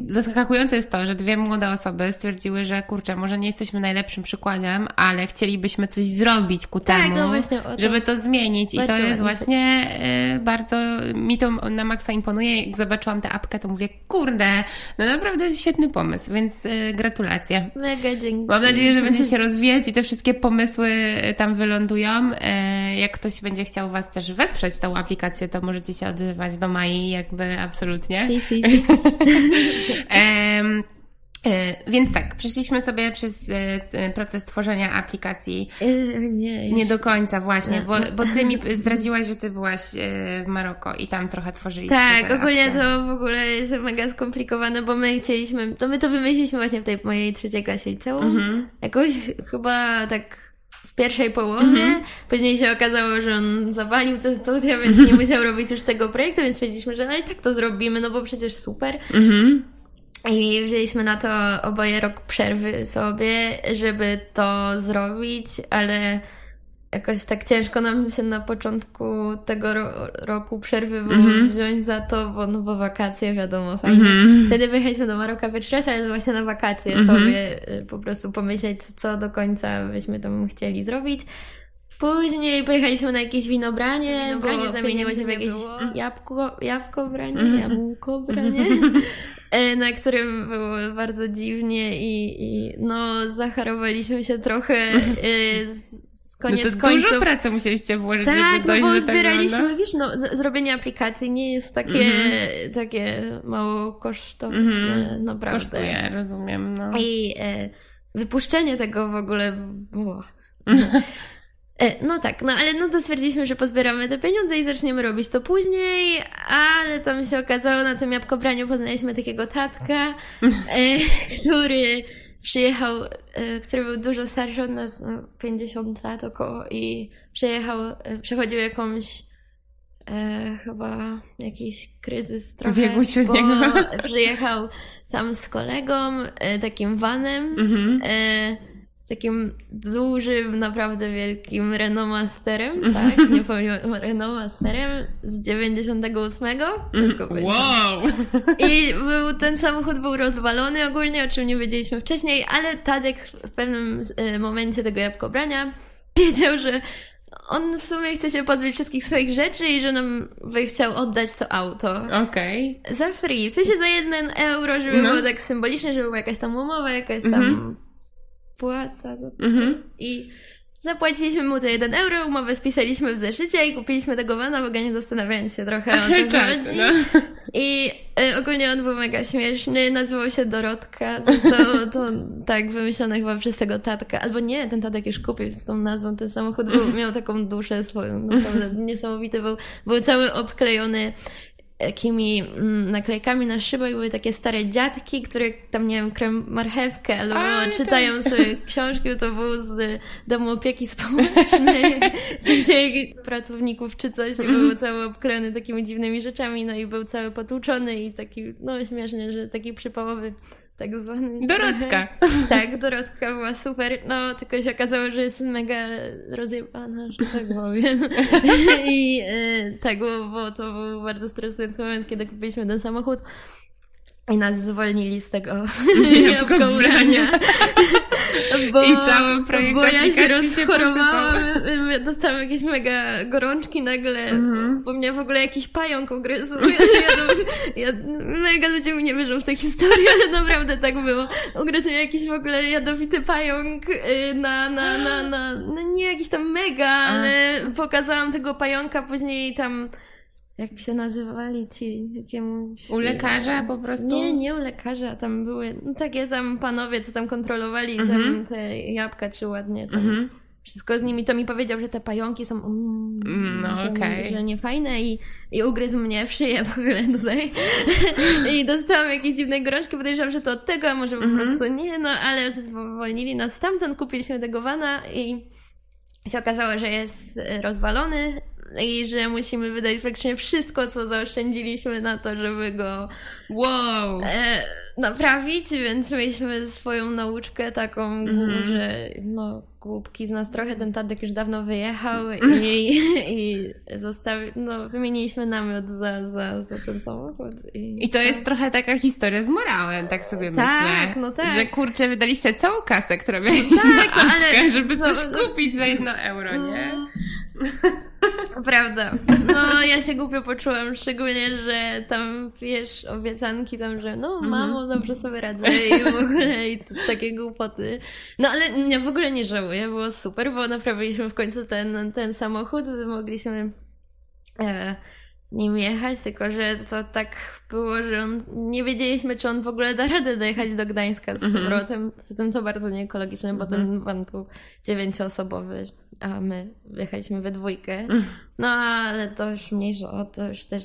zaskakujące jest to, że dwie młode osoby stwierdziły, że kurczę, może nie jesteśmy najlepszym przykładem, ale chcielibyśmy coś zrobić ku tak, temu, no to. żeby to zmienić. I to jest właśnie y, bardzo, mi to na maksa imponuje. Jak zobaczyłam tę apkę, to mówię, kurde, no naprawdę świetny pomysł, więc y, gratulacje. Mega dzięki. Mam nadzieję, że będzie się rozwijać i te wszystkie pomysły tam wylądują. Y, jak ktoś będzie chciał Was też wesprzeć tą aplikację, to możecie się odzywać do Mai, jakby absolutnie. Si, si, si. um, więc tak, przeszliśmy sobie przez e, proces tworzenia aplikacji. Nie, nie do końca właśnie, bo, bo ty mi zdradziłaś, że ty byłaś w Maroko i tam trochę tworzyliście. Tak, ogólnie to w ogóle jest mega skomplikowane, bo my chcieliśmy, to my to wymyśliliśmy właśnie w tej mojej trzeciej klasie liceum. Mhm. Jakoś chyba tak w pierwszej połowie. Mm -hmm. Później się okazało, że on zawalił te studia, więc nie musiał robić już tego projektu, więc stwierdziliśmy, że no i tak to zrobimy, no bo przecież super. Mm -hmm. I wzięliśmy na to oboje rok przerwy sobie, żeby to zrobić, ale jakoś tak ciężko nam się na początku tego ro roku przerwy było mm -hmm. wziąć za to, bo, no bo wakacje, wiadomo, fajnie. Mm -hmm. Wtedy wyjechaliśmy do Maroka pierwszy raz, ale właśnie na wakacje mm -hmm. sobie y, po prostu pomyśleć, co do końca byśmy tam chcieli zrobić. Później pojechaliśmy na jakieś winobranie, winobranie bo zamieniło się w jakieś jabłko, jabłkobranie, mm. jabłkobranie, e, na którym było bardzo dziwnie i, i no zacharowaliśmy się trochę e, z koniec no to końców. dużo pracy musieliście włożyć, tak, żeby dojść no bo do tego, zbieraliśmy, no? wiesz, no, zrobienie aplikacji nie jest takie, mm-hmm. takie mało kosztowne, mm-hmm. naprawdę. Kosztuje, rozumiem, no. I e, wypuszczenie tego w ogóle było... E, no tak, no ale no to stwierdziliśmy, że pozbieramy te pieniądze i zaczniemy robić to później, ale tam się okazało, na tym jabłkobraniu poznaliśmy takiego tatka, e, który przyjechał, e, który był dużo starszy od nas, no, 50 lat około i przyjechał, przechodził jakąś e, chyba jakiś kryzys trochę, Wieku średniego. bo przyjechał tam z kolegą, e, takim vanem, mm-hmm. e, takim dużym, naprawdę wielkim Renault Masterem, mhm. tak? Nie powiem, Renault Masterem z 98. Wszystko mhm. Wow! I był, ten samochód był rozwalony ogólnie, o czym nie wiedzieliśmy wcześniej, ale Tadek w pewnym e, momencie tego jabłkobrania wiedział, że on w sumie chce się pozbyć wszystkich swoich rzeczy i że nam by chciał oddać to auto. Okej. Okay. Za free. W sensie za jeden euro, żeby no. było tak symbolicznie, żeby była jakaś tam umowa, jakaś tam mm -hmm płaca za to. Mhm. I zapłaciliśmy mu te 1 euro, umowę spisaliśmy w zeszycie i kupiliśmy tego vana, w ogóle nie zastanawiając się trochę o tym chodzi. No. I y, ogólnie on był mega śmieszny, nazywał się Dorotka, to, to tak wymyślone chyba przez tego tatka, albo nie, ten tatek już kupił z tą nazwą, ten samochód był, miał taką duszę swoją, naprawdę niesamowity był, był cały obklejony takimi mm, naklejkami na szybę i były takie stare dziadki, które tam, nie wiem, krem marchewkę albo A, czytają tak. sobie książki, to był z domu opieki społecznej, sensie pracowników czy coś i był mhm. cały obklejony takimi dziwnymi rzeczami, no i był cały potłuczony i taki, no śmieszny, że taki przypałowy tak zwany. Dorotka. Tak, Dorotka była super, no tylko się okazało, że jest mega rozjebana, że tak powiem. I e, tak, bo, bo to był bardzo stresujący moment, kiedy kupiliśmy ten samochód. I nas zwolnili z tego jabłka ubrania. bo, I cały projekt bo ja się się rozchorowałam, ja dostałam jakieś mega gorączki nagle, Mhm. bo mnie w ogóle jakiś pająk ugryzł. Ja, ja, ja, mega ludzie mi nie wierzą w tę historię, ale naprawdę tak było. Ugryzł mnie jakiś w ogóle jadowity pająk y, na, na, na, na, no nie jakiś tam mega, ale pokazałam tego pająka później tam jak się nazywali ci jakiemuś... U lekarza po prostu? Nie, nie u lekarza, tam były no, takie tam panowie, co tam kontrolowali Mhm. tam te jabłka, czy ładnie tam Mhm. wszystko z nimi, to mi powiedział, że te pająki są mm, Mm, no, okej. że niefajne i, i ugryzł mnie w szyję w ogóle tutaj i dostałam jakieś dziwne gorączki, podejrzewam, że to od tego, a może po Mhm. prostu nie, no ale zwolnili nas stamtąd, kupiliśmy tego vana i się okazało, że jest e, rozwalony i że musimy wydać praktycznie wszystko, co zaoszczędziliśmy na to, żeby go Wow! e, naprawić, więc mieliśmy swoją nauczkę taką, Mhm. że no głupki z nas trochę, ten Tadek już dawno wyjechał i, i zostawi, no wymieniliśmy namiot za, za, za ten samochód. I, I to jest trochę taka historia z morałem, tak sobie Tak, myślę. no tak. Że kurczę, wydaliście całą kasę, którą mieliście tak, na no apkę, ale- żeby no, coś no. kupić za jedno euro, nie? Prawda. No, ja się głupio poczułam, szczególnie, że tam, wiesz, obiecanki tam, że no, Mhm. mamo, dobrze sobie radzę i w ogóle i takie głupoty. No, ale ja w ogóle nie żałuję, było super, bo naprawiliśmy w końcu ten, ten samochód, mogliśmy e, nim jechać, tylko że to tak było, że on, nie wiedzieliśmy, czy on w ogóle da radę dojechać do Gdańska z Mhm. powrotem. Zatem to bardzo nieekologiczne, bo ten van był dziewięcioosobowy, a my jechaliśmy we dwójkę. Mhm. No, ale to już mniejsza o to, już też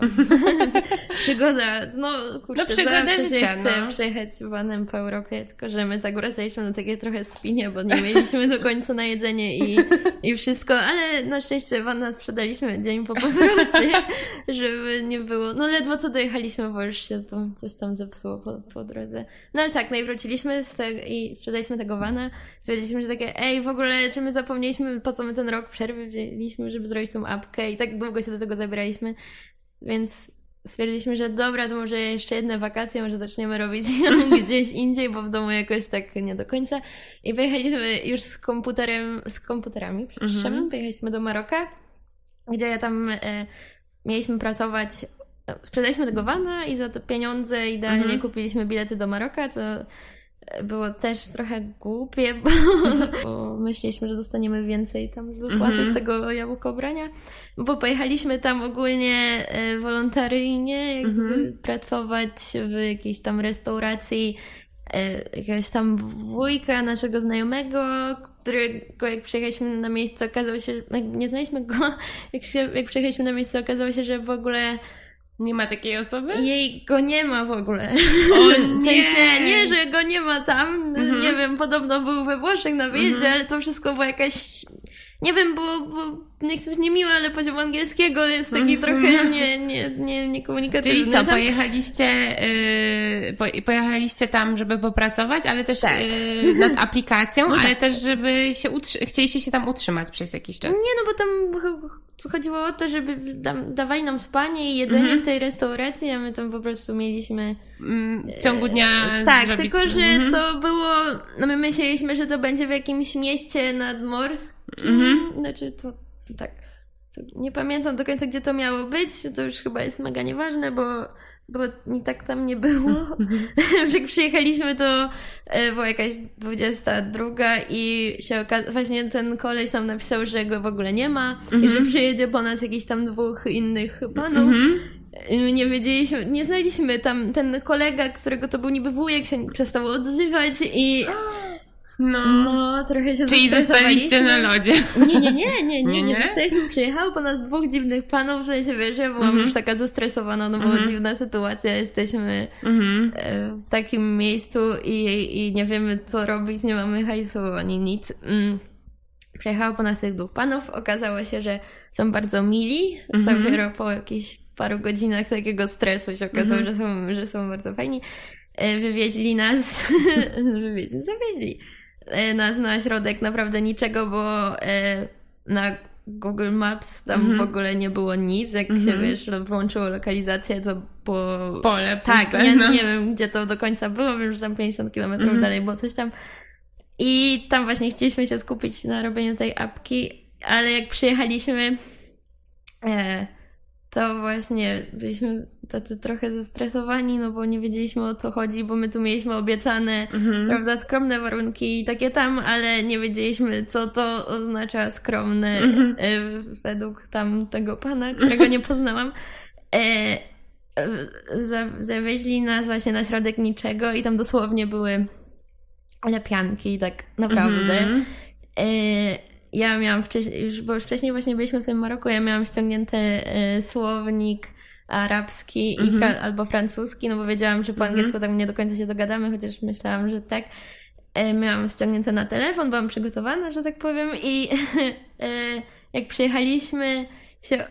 przygoda, no kurczę, No, przygoda zawsze się życia, chce no. przejechać vanem po Europie, tylko że my tak wracaliśmy na takie trochę spinie, bo nie mieliśmy do końca na jedzenie i, i wszystko, ale na szczęście van nas sprzedaliśmy dzień po powrocie, żeby nie było, no ledwo co dojechaliśmy, bo już się to coś tam zepsuło po, po drodze. No ale tak, no i wróciliśmy z te, i sprzedaliśmy tego vana, stwierdziliśmy, że takie, ej, w ogóle, czy my zapomnieliśmy, po co my ten rok przerwy wzięliśmy, żeby zrobić tą apkę? I tak długo się do tego zabieraliśmy, więc stwierdziliśmy, że dobra, to może jeszcze jedne wakacje, może zaczniemy robić gdzieś indziej, bo w domu jakoś tak nie do końca. I pojechaliśmy już z komputerem, z komputerami, przepraszam, Mhm. pojechaliśmy do Maroka, gdzie ja tam e, mieliśmy pracować, e, sprzedaliśmy tego vana i za to pieniądze idealnie Mhm. kupiliśmy bilety do Maroka, co było też trochę głupie, bo, bo myśleliśmy, że dostaniemy więcej tam z wypłaty Mhm. z tego jabłkobrania, bo pojechaliśmy tam ogólnie e, wolontaryjnie jakby Mhm. pracować w jakiejś tam restauracji e, jakiegoś tam wujka naszego znajomego, którego jak przyjechaliśmy na miejsce okazało się, nie znaliśmy go, jak, się, jak przyjechaliśmy na miejsce okazało się, że w ogóle Nie ma takiej osoby? jej go nie ma w ogóle. O W sensie, nie! nie, że go nie ma tam. Mhm. Nie wiem, podobno był we Włoszech na wyjeździe, Mhm. ale to wszystko było jakaś. Nie wiem, bo, bo nie chcę być niemiła, ale poziom angielskiego jest taki Mhm. trochę nie, nie, nie, niekomunikatywny. Czyli co, Tam- pojechaliście, yy, po, pojechaliście tam, żeby popracować, ale też Tak. yy, nad aplikacją, No ale tak. też, żeby się utrzy- chcieliście się tam utrzymać przez jakiś czas. Nie, no bo tam ch- chodziło o to, żeby dam, dawali nam spanie i jedzenie Mhm. w tej restauracji, a my tam po prostu mieliśmy Mm, W ciągu dnia Tak, zrobić... tylko że Mhm. to było. No my myśleliśmy, że to będzie w jakimś mieście nadmorskim. Mhm. Znaczy to tak. To nie pamiętam do końca, gdzie to miało być. To już chyba jest mega nieważne, bo, bo mi tak tam nie było. Mhm. Jak przyjechaliśmy, to e, była jakaś 22 i się okazało, właśnie ten koleś nam napisał, że go w ogóle nie ma i Mhm. że przyjedzie po nas jakiś tam dwóch innych panów. Mhm. Nie wiedzieliśmy, nie znaliśmy tam ten kolega, którego to był niby wujek, się przestał odzywać i No. no trochę się Czyli zostaliście na lodzie. Nie, nie, nie, nie, Nie, nie. Zostaliśmy, przyjechało po nas dwóch dziwnych panów, w sensie wiesz, ja byłam Mhm. już taka zestresowana, no bo Mhm. dziwna sytuacja, jesteśmy Mhm. e, w takim miejscu i, nie wiemy co robić, nie mamy hajsu ani nic. Mm. Przyjechało po nas tych dwóch panów, okazało się, że są bardzo mili, Mhm. dopiero po jakichś paru godzinach takiego stresu się okazało, że, są, że są bardzo fajni. E, Wywieźli nas, wywieźli, zawieźli e, nas na środek naprawdę niczego, bo e, na Google Maps, tam Mhm. w ogóle nie było nic, jak się, Mhm. wiesz, włączyło lokalizację, to było... Pole Tak, puste, nie, no. nie wiem, gdzie to do końca było, wiem, że tam 50 km Mhm. dalej było coś tam. I tam właśnie chcieliśmy się skupić na robieniu tej apki, ale jak przyjechaliśmy, e, to właśnie byliśmy tacy trochę zestresowani, no bo nie wiedzieliśmy o co chodzi, bo my tu mieliśmy obiecane, Mhm. prawda, skromne warunki i takie tam, ale nie wiedzieliśmy, co to oznacza skromne Mhm. e, według tam tego pana, którego nie poznałam. E, e, za, zawieźli nas właśnie na środek niczego i tam dosłownie były lepianki, tak naprawdę. Mhm. E, ja miałam wcześniej, już, bo już wcześniej właśnie byliśmy w tym Maroku, ja miałam ściągnięty e, słownik arabski i Mhm. fra- albo francuski, no bo wiedziałam, że po Mhm. angielsku tak nie do końca się dogadamy, chociaż myślałam, że tak. E, miałam ściągnięte na telefon, byłam przygotowana, że tak powiem i e, jak przyjechaliśmy, się,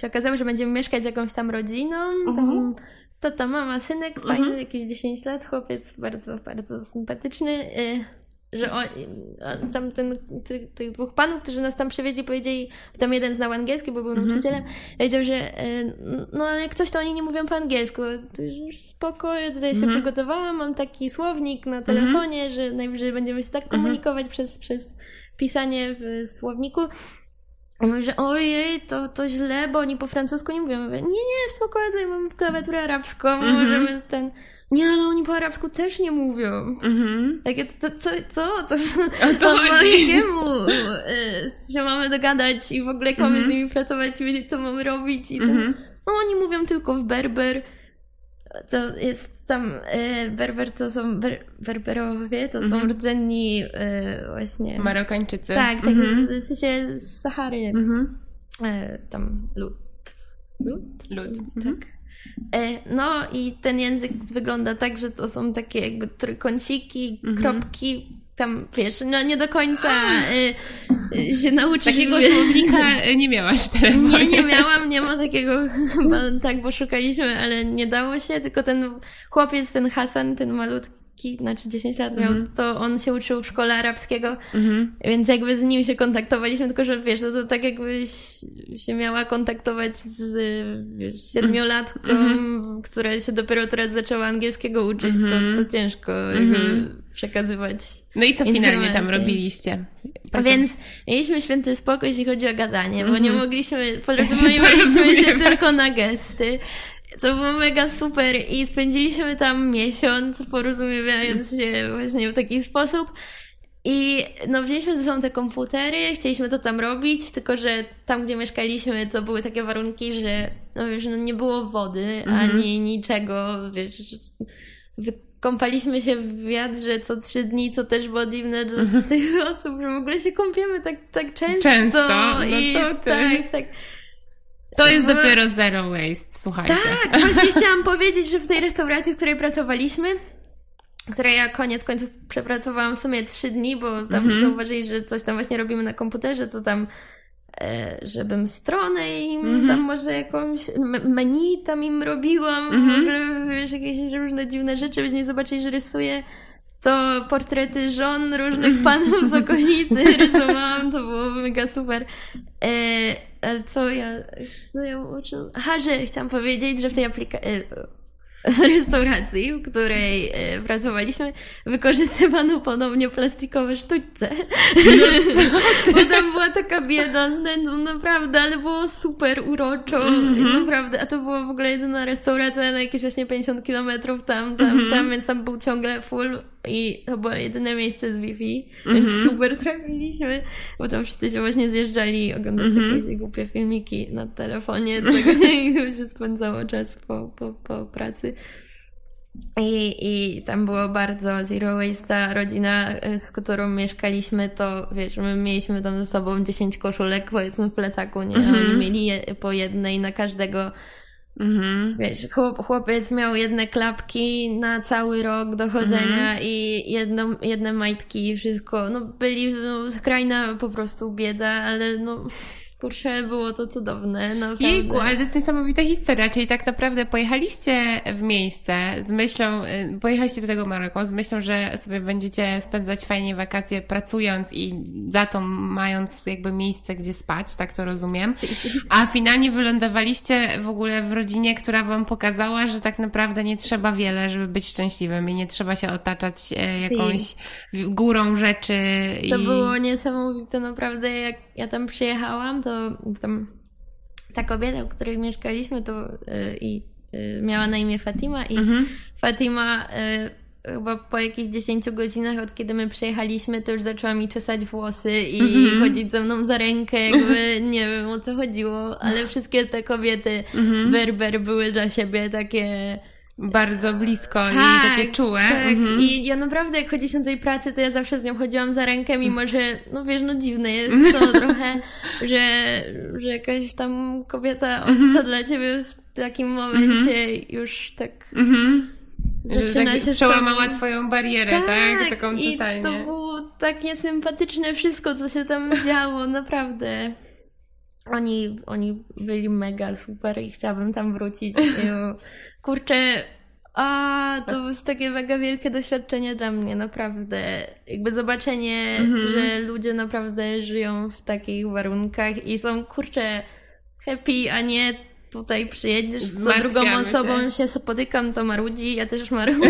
się okazało, że będziemy mieszkać z jakąś tam rodziną, tam Mhm. tata, mama, synek, Mhm. fajny, jakieś 10 lat, chłopiec, bardzo, bardzo sympatyczny. Że on, tam ten, ty, tych dwóch panów, którzy nas tam przywieźli, powiedzieli, tam jeden znał angielski, bo był Mhm. nauczycielem, powiedział, że y, no ale jak ktoś, to oni nie mówią po angielsku. Spoko, ja tutaj się Mhm. przygotowałam, mam taki słownik na telefonie, że najwyżej będziemy się tak Mhm. komunikować przez, przez pisanie w słowniku. Mówię, że ojej, to, to źle, bo oni po francusku nie mówią. Mówię, nie, nie, spokojnie, mam klawiaturę arabską, Mhm. możemy ten... Nie, ale oni po arabsku też nie mówią. Mhm. Takie, to, to, co? To, O co to y, się mamy dogadać i w ogóle jak mamy Mhm. z nimi pracować i wiedzieć, co mamy robić. I Mhm. no oni mówią tylko w berber. To jest tam y, berber, to są ber, berberowie, to są Mhm. rdzenni y, właśnie... Marokańczycy. Tak, tak, Mhm. w sensie z Sahary. Mhm. E, tam lud. Lud? Lud. Tak. E, no i ten język wygląda tak, że to są takie jakby trójkąciki, Mhm. kropki. Tam wiesz, no nie do końca e, e, się nauczysz. Takiego słownika nie miałaś w telefonie. Nie, nie miałam, nie ma takiego chyba tak, bo szukaliśmy, ale nie dało się, tylko ten chłopiec, ten Hasan, ten malutki, znaczy 10 lat miał, Mhm. to on się uczył w szkole arabskiego, Mhm. więc jakby z nim się kontaktowaliśmy, tylko że wiesz, no to tak jakbyś się miała kontaktować z wiesz, siedmiolatką, Mhm. która się dopiero teraz zaczęła angielskiego uczyć, Mhm. to, to ciężko Mhm. przekazywać. No i co finalnie tam robiliście? A Więc mieliśmy święty spokój, jeśli chodzi o gadanie, bo nie mogliśmy, porozumiewaliśmy się tylko na gesty. Co było mega super i spędziliśmy tam miesiąc porozumiewając się właśnie w taki sposób. I no wzięliśmy ze sobą te komputery, chcieliśmy to tam robić, tylko że tam, gdzie mieszkaliśmy, to były takie warunki, że no wiesz, no nie było wody, Mhm. ani niczego, wiesz, wykąpaliśmy się w wiatrze co trzy dni, co też było dziwne dla tych osób, że w ogóle się kąpiemy tak, tak często. Mhm. Często? No i co ty? tak, tak. To jest No. dopiero zero waste, słuchajcie. Tak, właśnie chciałam powiedzieć, że w tej restauracji, w której pracowaliśmy, której ja koniec końców przepracowałam w sumie trzy dni, bo tam Mhm. zauważyli, że coś tam właśnie robimy na komputerze, to tam e, żebym stronę im Mhm. tam może jakąś me- menu tam im robiłam, Mhm. w ogóle wiesz, jakieś różne dziwne rzeczy, byś nie zobaczyli, że rysuję to portrety żon różnych panów z okolicy rysowałam, to było mega super. E, co ja, co ja o czym? Aha, że chciałam powiedzieć, że w tej aplikacji, restauracji, w której e, pracowaliśmy, wykorzystywano ponownie plastikowe sztućce. Bo tam była taka bieda, no naprawdę, ale było super uroczo, Mhm. naprawdę, a to była w ogóle jedyna restauracja na jakieś właśnie 50 kilometrów tam, tam, Mhm. tam, więc tam był ciągle full i to było jedyne miejsce z Wi-Fi, więc Mhm. super trafiliśmy, bo tam wszyscy się właśnie zjeżdżali oglądać Mhm. jakieś głupie filmiki na telefonie, tego się spędzało czas po, po, po pracy. I, I tam było bardzo zero waste. Ta rodzina, e, z którą mieszkaliśmy, to wiesz, my mieliśmy tam ze sobą 10 koszulek, powiedzmy w plecaku, nie? Mhm. Oni mieli je po jednej na każdego. Mhm. Wiesz, chłop, chłopiec miał jedne klapki na cały rok do chodzenia Mhm. i jedną, jedne majtki i wszystko. No byli, no, skrajna po prostu bieda, ale no kurczę, było to cudowne, naprawdę. Jejku, ale to jest niesamowita historia, czyli tak naprawdę pojechaliście w miejsce z myślą, y, pojechaliście do tego Maroko z myślą, że sobie będziecie spędzać fajnie wakacje pracując i za to mając jakby miejsce, gdzie spać, tak to rozumiem. A finalnie wylądowaliście w ogóle w rodzinie, która wam pokazała, że tak naprawdę nie trzeba wiele, żeby być szczęśliwym i nie trzeba się otaczać e, jakąś górą rzeczy. To i... było niesamowite, naprawdę. Jak ja tam przyjechałam, to tam ta kobieta, u której mieszkaliśmy, to yy, i yy, miała na imię Fatima i Mhm. Fatima yy, chyba po jakichś 10 godzinach od kiedy my przyjechaliśmy, to już zaczęła mi czesać włosy i Mhm. chodzić ze mną za rękę, jakby nie wiem o co chodziło, ale wszystkie te kobiety Mhm. berber były dla siebie takie Bardzo blisko i tak, takie czułe. Tak. Mhm. I ja naprawdę jak chodziliśmy do tej pracy, to ja zawsze z nią chodziłam za rękę, mimo że, no wiesz, no dziwne jest to trochę, że, że jakaś tam kobieta Mhm. obca dla ciebie w takim momencie już tak Mhm. Zaczyna tak się przełamała tobą- twoją barierę, tak? Taką i to było takie sympatyczne wszystko, co się tam działo, naprawdę. Oni, oni byli mega super i chciałabym tam wrócić. Kurczę, a to jest takie mega wielkie doświadczenie dla mnie, naprawdę. Jakby zobaczenie, Mhm. że ludzie naprawdę żyją w takich warunkach i są, kurczę, happy, a nie tutaj przyjedziesz z drugą osobą się. się spotykam, to marudzi, ja też marudzę,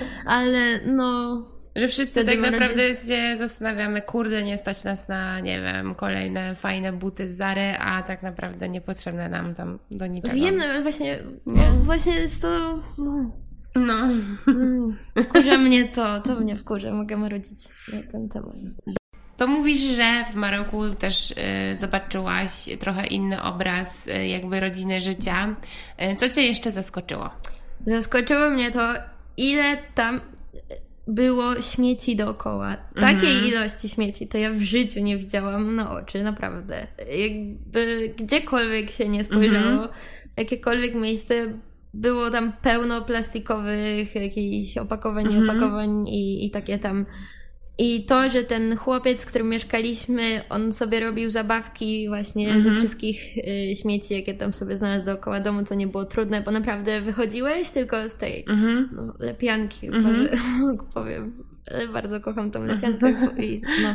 ale no... Że wszyscy tak naprawdę się zastanawiamy, kurde, nie stać nas na, nie wiem, kolejne fajne buty z Zary, a tak naprawdę niepotrzebne nam tam do niczego. Wiem, no właśnie, Nie? właśnie jest to... no, No. Wkurza mnie to, to mnie wkurza, mogę marudzić na ten temat. To mówisz, że w Maroku też y, zobaczyłaś trochę inny obraz y, jakby rodziny życia. Y, co Cię jeszcze zaskoczyło? Zaskoczyło mnie to, ile tam było śmieci dookoła. Takiej Mhm. ilości śmieci to ja w życiu nie widziałam na oczy, naprawdę. Jakby gdziekolwiek się nie spojrzało, Mhm. jakiekolwiek miejsce, było tam pełno plastikowych jakichś opakowań, Mhm. opakowań i, i takie tam. I to, że ten chłopiec, z którym mieszkaliśmy, on sobie robił zabawki właśnie Mhm. ze wszystkich y, śmieci, jakie tam sobie znalazł dookoła domu, co nie było trudne, bo naprawdę wychodziłeś tylko z tej Mhm. no, lepianki, Mhm. może powiem, bardzo kocham tą lepiankę i no.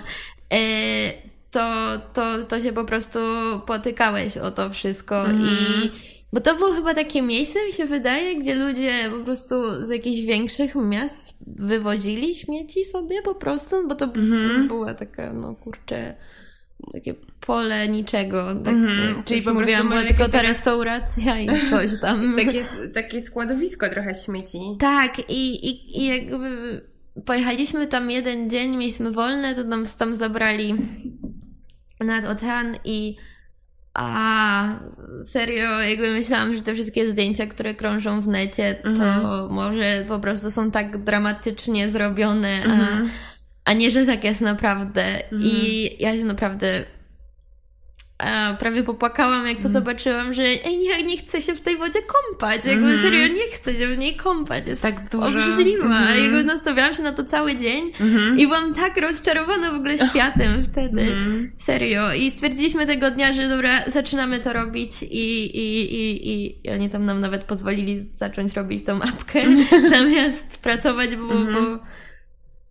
E, to, to, to się po prostu potykałeś o to wszystko Mhm. i bo to było chyba takie miejsce, mi się wydaje, gdzie ludzie po prostu z jakichś większych miast wywozili śmieci sobie po prostu, bo to Mhm. była taka, no kurczę, takie pole niczego. Tak, Mhm, czyli po prostu mówiłam, była tylko ta restauracja i coś tam. Takie, takie składowisko trochę śmieci. Tak, i, i, i jakby pojechaliśmy tam jeden dzień, mieliśmy wolne, to nam tam zabrali nad ocean i a serio, jakby myślałam, że te wszystkie zdjęcia, które krążą w necie, to Mhm. może po prostu są tak dramatycznie zrobione, a, Mhm. a nie, że tak jest naprawdę. I ja się naprawdę prawie popłakałam, jak to Mhm. zobaczyłam, że ej, nie, nie chcę się w tej wodzie kąpać. Jakby Mhm. serio, nie chcę się w niej kąpać. Jest Tak dużo. obrzydliwa. Mhm. Jakby nastawiałam się na to cały dzień Mhm. i byłam tak rozczarowana w ogóle światem wtedy. Serio. I stwierdziliśmy tego dnia, że dobra, zaczynamy to robić i, i, i, i, i oni tam nam nawet pozwolili zacząć robić tą apkę zamiast pracować, bo, bo,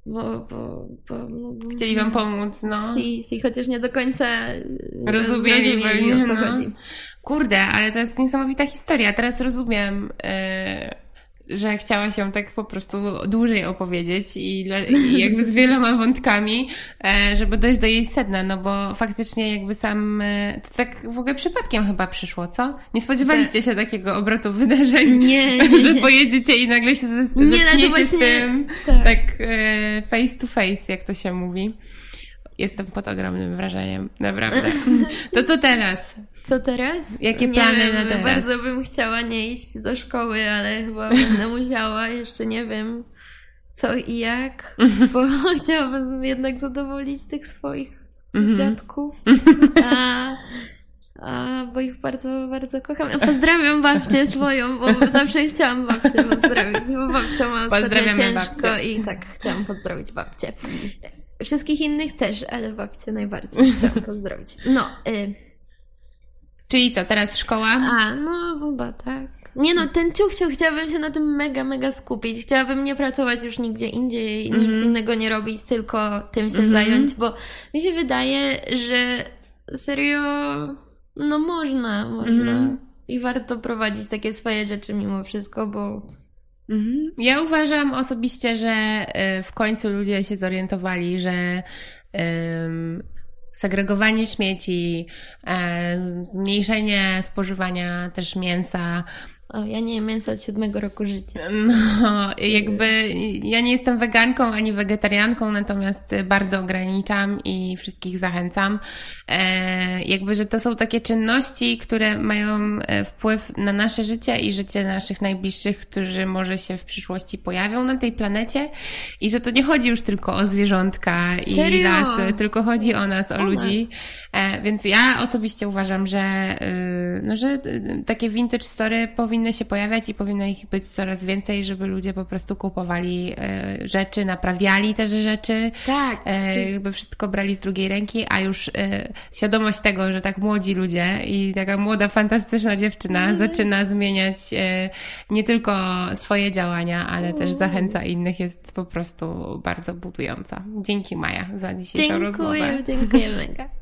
bo, bo, bo, bo Chcieli wam pomóc, no. Si, si, chociaż nie do końca Rozumieli zrozumieli, pewnie, o co no. chodzi. Kurde, ale to jest niesamowita historia. Teraz rozumiem, e, że chciała się tak po prostu dłużej opowiedzieć i, i jakby z wieloma wątkami, e, żeby dojść do jej sedna, no bo faktycznie jakby sam, e, to tak w ogóle przypadkiem chyba przyszło, co? Nie spodziewaliście się takiego obrotu wydarzeń? Nie, nie, że nie. pojedziecie i nagle się ze- Nie, no zetkniecie z tym, tak. tak e, face to face, jak to się mówi. Jestem pod ogromnym wrażeniem, naprawdę. To co teraz? Co teraz? Jakie nie plany wiem, na teraz? Bardzo bym chciała nie iść do szkoły, ale chyba będę musiała. Jeszcze nie wiem co i jak, bo chciałabym jednak zadowolić tych swoich Mhm. dziadków. A, a, bo ich bardzo, bardzo kocham. Pozdrawiam babcię swoją, bo zawsze chciałam babcię pozdrowić, bo babcia ma ostatnio ciężko babcię. i tak chciałam pozdrowić babcię. Wszystkich innych też, ale babcię najbardziej chciałam pozdrowić. No, y, Czyli co, teraz szkoła? A, no chyba tak. Nie no, ten ciuch, ciuch chciałabym się na tym mega, mega skupić. Chciałabym nie pracować już nigdzie indziej, mm -hmm. nic mhm. innego nie robić, tylko tym się mm -hmm. zająć, bo mi się wydaje, że serio, no można, można. Mm -hmm. I warto prowadzić takie swoje rzeczy mimo wszystko, bo Mhm. Ja uważam osobiście, że e, w końcu ludzie się zorientowali, że um, segregowanie śmieci, e, zmniejszenie spożywania też mięsa, o, ja nie jem mięsa od siódmego roku życia. No, jakby ja nie jestem weganką ani wegetarianką, natomiast bardzo ograniczam i wszystkich zachęcam. E, jakby, że to są takie czynności, które mają e, wpływ na nasze życie i życie naszych najbliższych, którzy może się w przyszłości pojawią na tej planecie i że to nie chodzi już tylko o zwierzątka Serio? i lasy, tylko chodzi o nas, o, o ludzi. Nas. E, więc ja osobiście uważam, że, y, no, że y, takie vintage story powinny się pojawiać i powinno ich być coraz więcej, żeby ludzie po prostu kupowali y, rzeczy, naprawiali też rzeczy. Tak. E, jest... Jakby wszystko brali z drugiej ręki, a już świadomość tego, że tak młodzi ludzie i taka młoda, fantastyczna dziewczyna mm. zaczyna zmieniać nie tylko swoje działania, ale mm. też zachęca innych jest po prostu bardzo budująca. Dzięki Maja za dzisiejszą Dziękuję, rozmowę. Dziękuję, dziękuję mega.